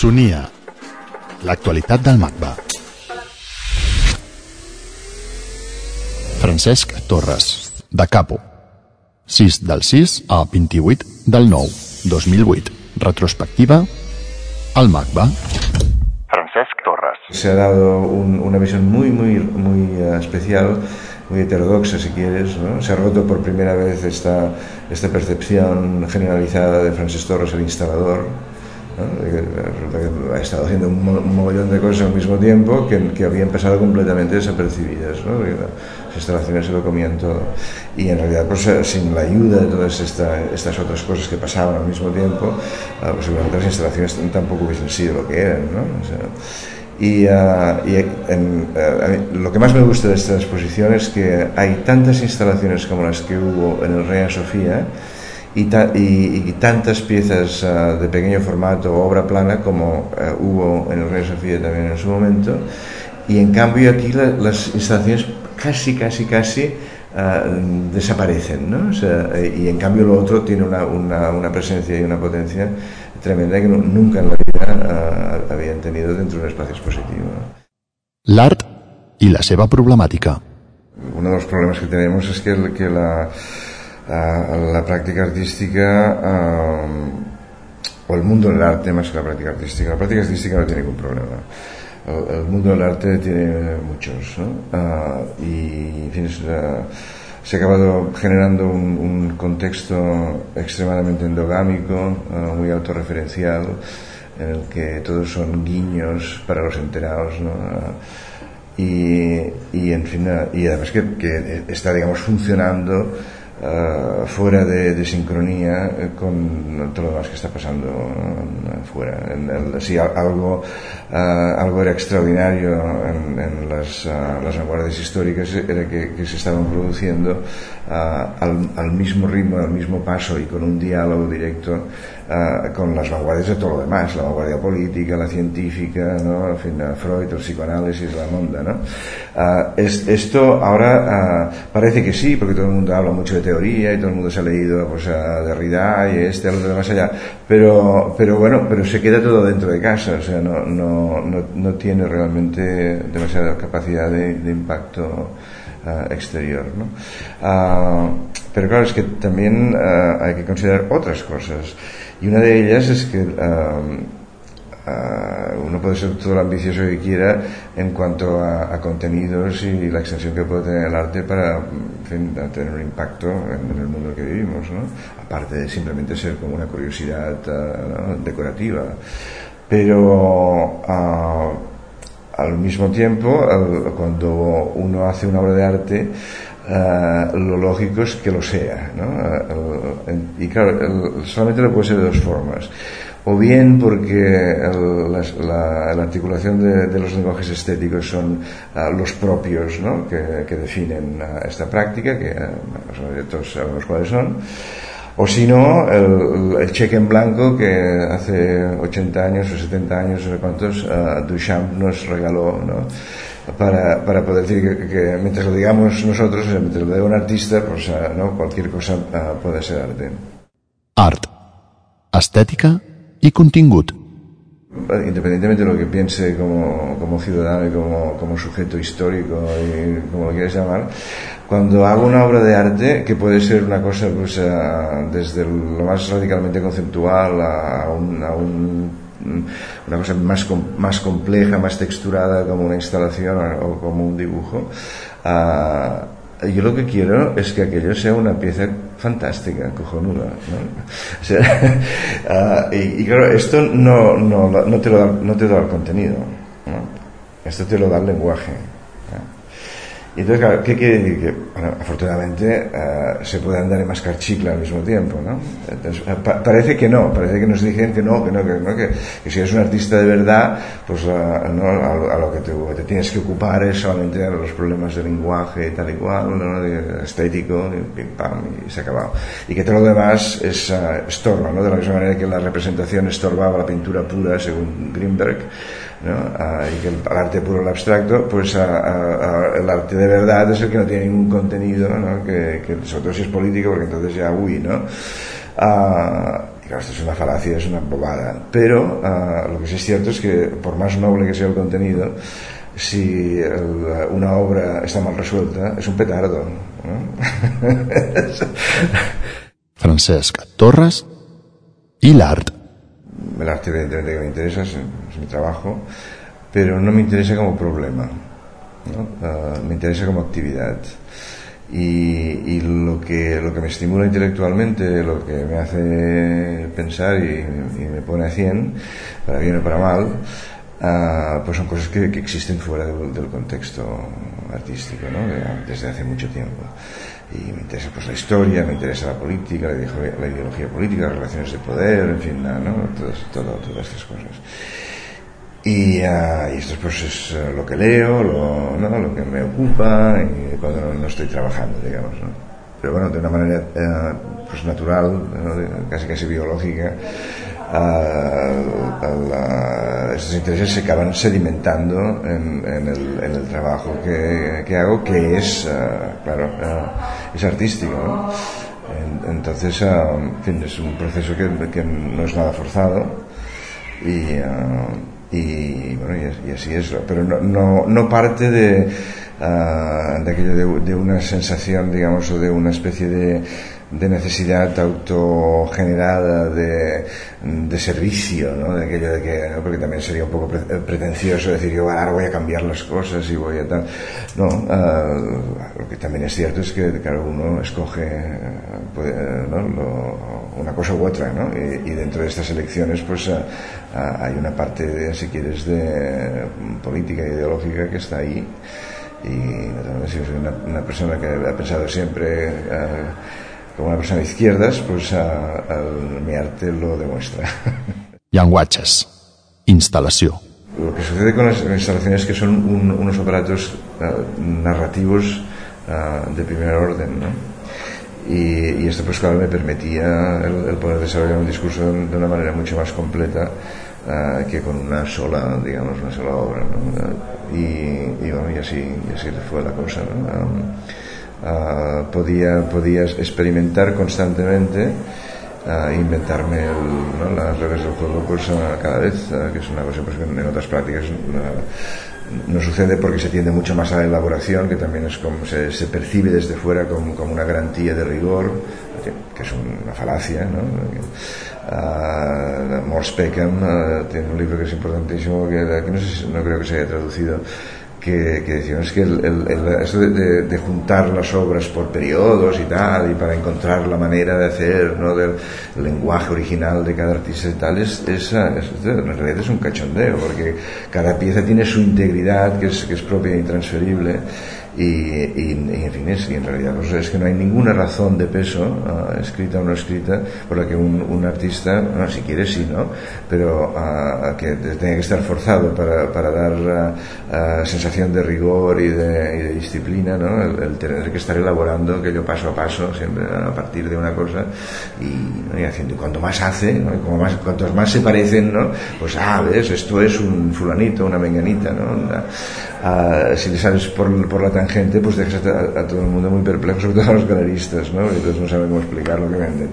Sonia, l'actualitat del MACBA. Francesc Torres, de Capo. 6 del 6 a 28 del 9, 2008. Retrospectiva al MACBA. Francesc Torres. Se ha dado un- una visión muy, muy, muy eh, especial, muy heterodoxa, si quieres. ¿no? Se ha roto por primera vez esta, esta percepción generalizada de Francis Torres, el instalador. Ha estado haciendo un, mo- un mogollón de cosas al mismo tiempo que, que habían pasado completamente desapercibidas. ¿no? Las instalaciones se lo comían todo. Y en realidad, pues, eh, sin la ayuda de todas esta- estas otras cosas que pasaban al mismo tiempo, eh, pues seguramente las instalaciones tampoco hubiesen sido lo que eran. ¿no? O sea, y, ah, y en- a mí lo que más me gusta de esta exposición es que hay tantas instalaciones como las que hubo en el Reina Sofía y, ta- y- y tantas piezas ah, de pequeño formato o obra plana como eh, hubo en el Reina Sofía también en su momento. Y en cambio aquí la- las instalaciones casi, casi, casi ah, desaparecen. ¿no? O sea, eh, y en cambio lo otro tiene una, una, una presencia y una potencia tremenda que nu- nunca en la vida ah, habían tenido dentro de un espacio expositivo. L'art i la seva problemàtica. Uno de los problemas que tenemos es que, que la, ah, la práctica artística o el mundo del arte más que la práctica artística, la práctica artística no tiene ningún problema. El, mundo del arte tiene muchos, ¿no? Ah, y se ha acabado generando un, contexto extremadamente endogámico, muy autorreferencial, en el que todos son guiños para los enterados, ¿no? Y, y en fin, y además que, que está, digamos, funcionando eh, fuera de, de sincronía eh, con todo lo demás que está pasando ¿no? fuera. En si al- algo, eh, algo era extraordinario en, las, eh, las vanguardias históricas era que, se estaban produciendo eh, al mismo ritmo, al mismo paso y con un diálogo directo eh, con las vanguardias de todo lo demás, la vanguardia política, la científica, ¿no? en fin, eh, Freud, el psicoanálisis, la monda. ¿no? Ah, es- esto ahora ah, parece que sí, porque todo el mundo habla mucho de teoría y todo el mundo se ha leído pues, a Derrida y este, a lo de más allá, pero, pero bueno, pero se queda todo dentro de casa, o sea, no, no, no, no tiene realmente demasiada capacidad de, de impacto exterior. ¿no? Ah, pero claro, es que también ah, hay que considerar otras cosas. Y una de ellas es que uno puede ser todo lo ambicioso que quiera en cuanto a, contenidos y la extensión que puede tener el arte para tener un impacto en, en el mundo que vivimos, ¿no? aparte de simplemente ser como una curiosidad ¿no? decorativa. Pero ah, al mismo tiempo, cuando uno hace una obra de arte, eh, lo lógico es que lo sea. ¿no? Eh, y claro, el- solamente lo puede ser de dos formas. O bien porque las- la, la articulación de, de los lenguajes estéticos son ah, los propios ¿no? que, que definen ah, esta práctica, que todos sabemos cuáles son. O si no, el, el cheque en blanco que hace 80 años o 70 años, no sé cuántos, Duchamp nos regaló, ¿no? Para, para poder decir que, que mientras lo digamos nosotros, sea, mientras lo diga un artista, pues ah, ¿no? cualquier cosa ah, puede ser arte. Art, estètica i contingut. Independientemente de lo que piense como, como ciudadano y como, como sujeto histórico y como lo quieras llamar, cuando hago una obra de arte, que puede ser una cosa pues, desde lo más radicalmente conceptual a, un, a un- una cosa más, más compleja, más texturada como una instalación o, como un dibujo, ah, yo lo que quiero es que aquello sea una pieza fantástica, cojonuda. ¿no? Ah, y, claro, esto no, no, no, te lo da, no te da el contenido, esto te lo da el lenguaje. Y entonces, claro, ¿qué quiere decir? Que, bueno, afortunadamente eh, se puede andar en mascar chicle al mismo tiempo, ¿no? Entonces, eh, pa- parece que no, parece que nos dicen que no, que no, que, no, que, que si eres un artista de verdad, pues eh, no, a, a lo que te, te tienes que ocupar es solamente a los problemas de lenguaje y tal y cual, ¿no? De estético, y pim pam, y se ha acabado. Y que todo lo demás es eh, estorba, ¿no? De la misma manera que la representación estorbaba la pintura pura, según Greenberg, ¿no? Y que el, el arte puro, el abstracto, pues ah, ah, el arte de verdad es el que no tiene ningún contenido, ¿no? que, que sobre todo si es político, porque entonces ya uy, ¿no? Ah, Claro, esto es una falacia, es una bobada. Pero lo que sí es cierto es que, por más noble que sea el contenido, si el, una obra está mal resuelta, es un petardo. ¿no? Francesc Torres y l'art. El arte evidentemente que me interesa, es, mi trabajo, pero no me interesa como problema. ¿no? Uh, me interesa como actividad. Y, y, lo, que, lo que me estimula intelectualmente, lo que me hace pensar y, y me pone a 100, para bien o para mal, uh, pues son cosas que, que existen fuera del, del, contexto artístico, ¿no? desde hace mucho tiempo. Y me interesa pues la historia, me interesa la política, la ideología, la ideología política, las relaciones de poder, en fin, ¿no? Todas, todo, todas estas cosas. Y, uh, y, esto pues es uh, lo que leo, lo, ¿no? lo que me ocupa y cuando no, no, estoy trabajando, digamos. ¿no? Pero bueno, de una manera uh, pues natural, ¿no? casi casi biológica, estos intereses se acaban sedimentando en, en, el, en el, trabajo que, que, hago, que es, claro, es artístico. ¿no? Entonces, en fin, es un proceso que, no es nada forzado y y bueno y, así es pero no, no, no parte de, uh, de aquello de, de, una sensación digamos o de una especie de, de necesidad autogenerada de, de servicio ¿no? de aquello de que porque también sería un poco pretencioso decir yo ahora voy a cambiar las cosas y voy a tal no uh, lo que también es cierto es que claro uno escoge puede, ¿no? Una cosa u otra ¿no? y, dentro de estas elecciones pues uh, hay una parte de, si quieres de política ideológica que está ahí y si soy una, persona que ha pensado siempre como una persona de izquierdas pues uh, mi arte lo demuestra llenguatges instalació lo que sucede con las instalaciones es que son un, unos aparatos uh, narrativos de primer orden ¿no? y, y, esto pues claro me permitía el, el, poder desarrollar un discurso de una manera mucho más completa uh, que con una sola digamos una sola obra ¿no? y, y, bueno y así, y así fue la cosa ¿no? um, uh, podía, podía experimentar constantemente uh, inventarme el, ¿no? las reglas del juego pues cada vez que es una cosa pues, que en otras prácticas no sucede porque se tiende mucho más a la elaboración, que también es como se, se percibe desde fuera como, como, una garantía de rigor, que, que es una falacia. ¿no? Uh, Morse Peckham uh, tiene un libro que es importantísimo, que, que no, sé, no creo que se haya traducido, que, que decían es que el, el, el, esto de, de, de, juntar las obras por periodos y tal, y para encontrar la manera de hacer, ¿no? del lenguaje original de cada artista y tal, es, es, es, en realidad es un cachondeo, porque cada pieza tiene su integridad, que es, que es propia e intransferible, y, y, en fin, es, y en realidad pues es que no hay ninguna razón de peso, uh, escrita o no escrita, por la que un, un artista, no, si quiere sí, ¿no? Pero uh, que tenga que estar forzado para, para dar uh, sensación de rigor y de, disciplina, ¿no? El, tener que estar elaborando aquello paso a paso, siempre a partir de una cosa y, ¿no? haciendo, cuanto más hace, ¿no? como más, cuantos más se parecen, ¿no? Pues, ah, ves, esto es un fulanito, una menganita, ¿no? Una, si le sabes por, por la tangente, pues dejas a, a, todo el mundo muy perplejo, sobre todo a los galeristas, ¿no? Entonces no saben cómo explicar lo que venden.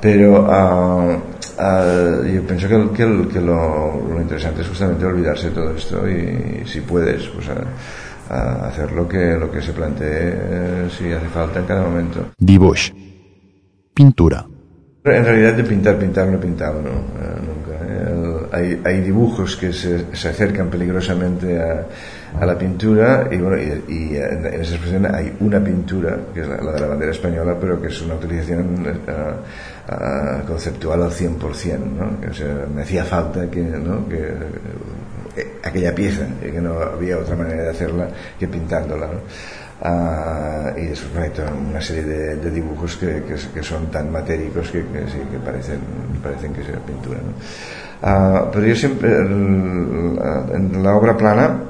Pero uh, uh, yo pienso que, que, que lo, lo, interesante es justamente olvidarse de todo esto y, y si puedes, pues a, hacer lo que, lo que se plantee eh, si hace falta en cada momento. Pintura. En realidad de pintar, pintar no he pintado, no, eh, nunca. Eh, hay, hay dibujos que se, se acercan peligrosamente a, a la pintura y bueno y, y en, en, esa expresión hay una pintura que es la, de la bandera española pero que es una utilización uh, uh, conceptual al 100% ¿no? o sea, me hacía falta que, ¿no? que eh, aquella pieza que no había otra manera de hacerla que pintándola ¿no? Uh, y hay una serie de, de dibujos que, que, que, son tan matéricos que, que, sí, parecen, parecen que sea pintura ¿no? Uh, pero yo siempre en la obra plana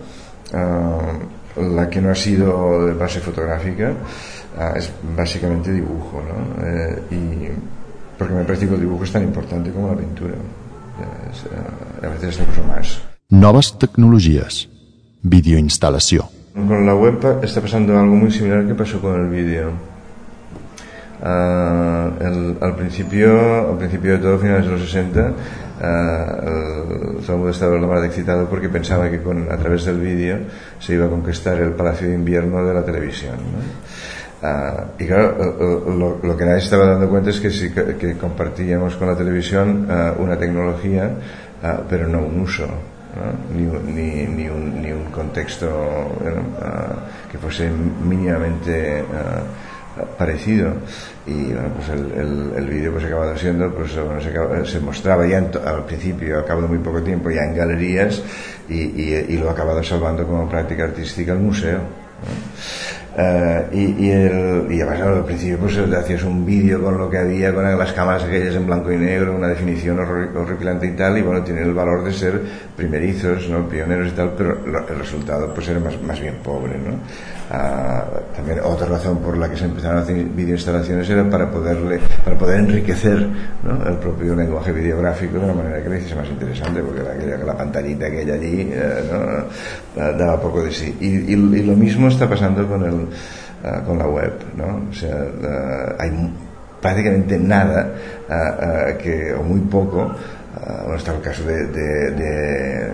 uh, la que no ha sido de base fotográfica es básicamente dibujo ¿no? Eh, y porque me parece que el dibujo es tan importante como la pintura es, uh, a veces es incluso más Noves tecnologies videoinstalació con la web está pasando algo muy similar que pasó con el vídeo Uh, al, principio, al principio de todo, finales de los 60, uh, todo el mundo estaba lo más excitado porque pensaba que con, a través del vídeo se iba a conquistar el palacio de invierno de la televisión. Uh, y claro, lo, que nadie estaba dando cuenta es que sí que, compartíamos con la televisión una tecnología, pero no un uso. ¿No? Ni, ni, ni, un, ni, un, contexto que fuese mínimamente parecido y bueno, pues el, el, el vídeo pues acabado siendo pues se, mostraba ya en, al principio a cabo de muy poco tiempo ya en galerías y, y, lo ha acabado salvando como práctica artística el museo. Uh, y, y, el, y además al principio pues hacías un vídeo con lo que había con las cámaras aquellas en blanco y negro una definición horripilante y tal y bueno tiene el valor de ser primerizos no pioneros y tal pero el resultado pues era más, más bien pobre no uh, también otra razón por la que se empezaron a hacer videoinstalaciones era para poderle para poder enriquecer ¿no? el propio lenguaje videográfico de una manera que le hiciese más interesante porque la, pantallita que hay allí uh. Daba poco de sí y, y, y lo mismo está pasando con el uh, con la web, ¿no? O sea, uh, hay prácticamente nada uh, que, o muy poco, bueno, está el caso de, de, de,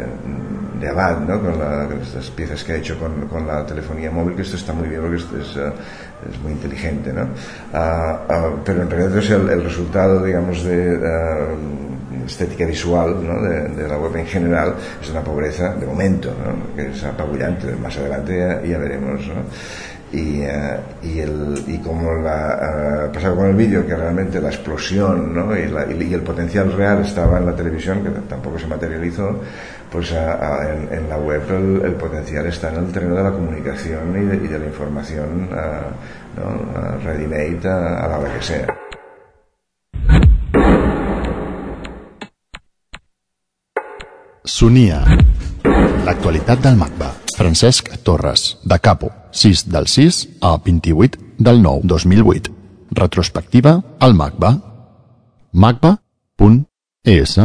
de Abad, ¿no? Con, la, con, estas piezas que ha hecho con, con, la telefonía móvil, que esto está muy bien porque esto es, es muy inteligente, ¿no? pero en realidad es el, el resultado, digamos, de estética visual ¿no? de, la web en general es una pobreza de momento, ¿no? que es apabullante. Más adelante ya, ya veremos. ¿no? y, uh, y, el, y como la, uh, pasaba con el vídeo que realmente la explosión ¿no? y, la, y, el potencial real estaba en la televisión que tampoco se materializó pues a, en, la web el, el, potencial está en el terreno de la comunicación y de, y de la información uh, ¿no? ready-made a, a la hora que sea Sonia. L'actualitat del MACBA. Francesc Torres, de Capo, 6 del 6 a 28 del 9 2008. Retrospectiva al MACBA. macba.es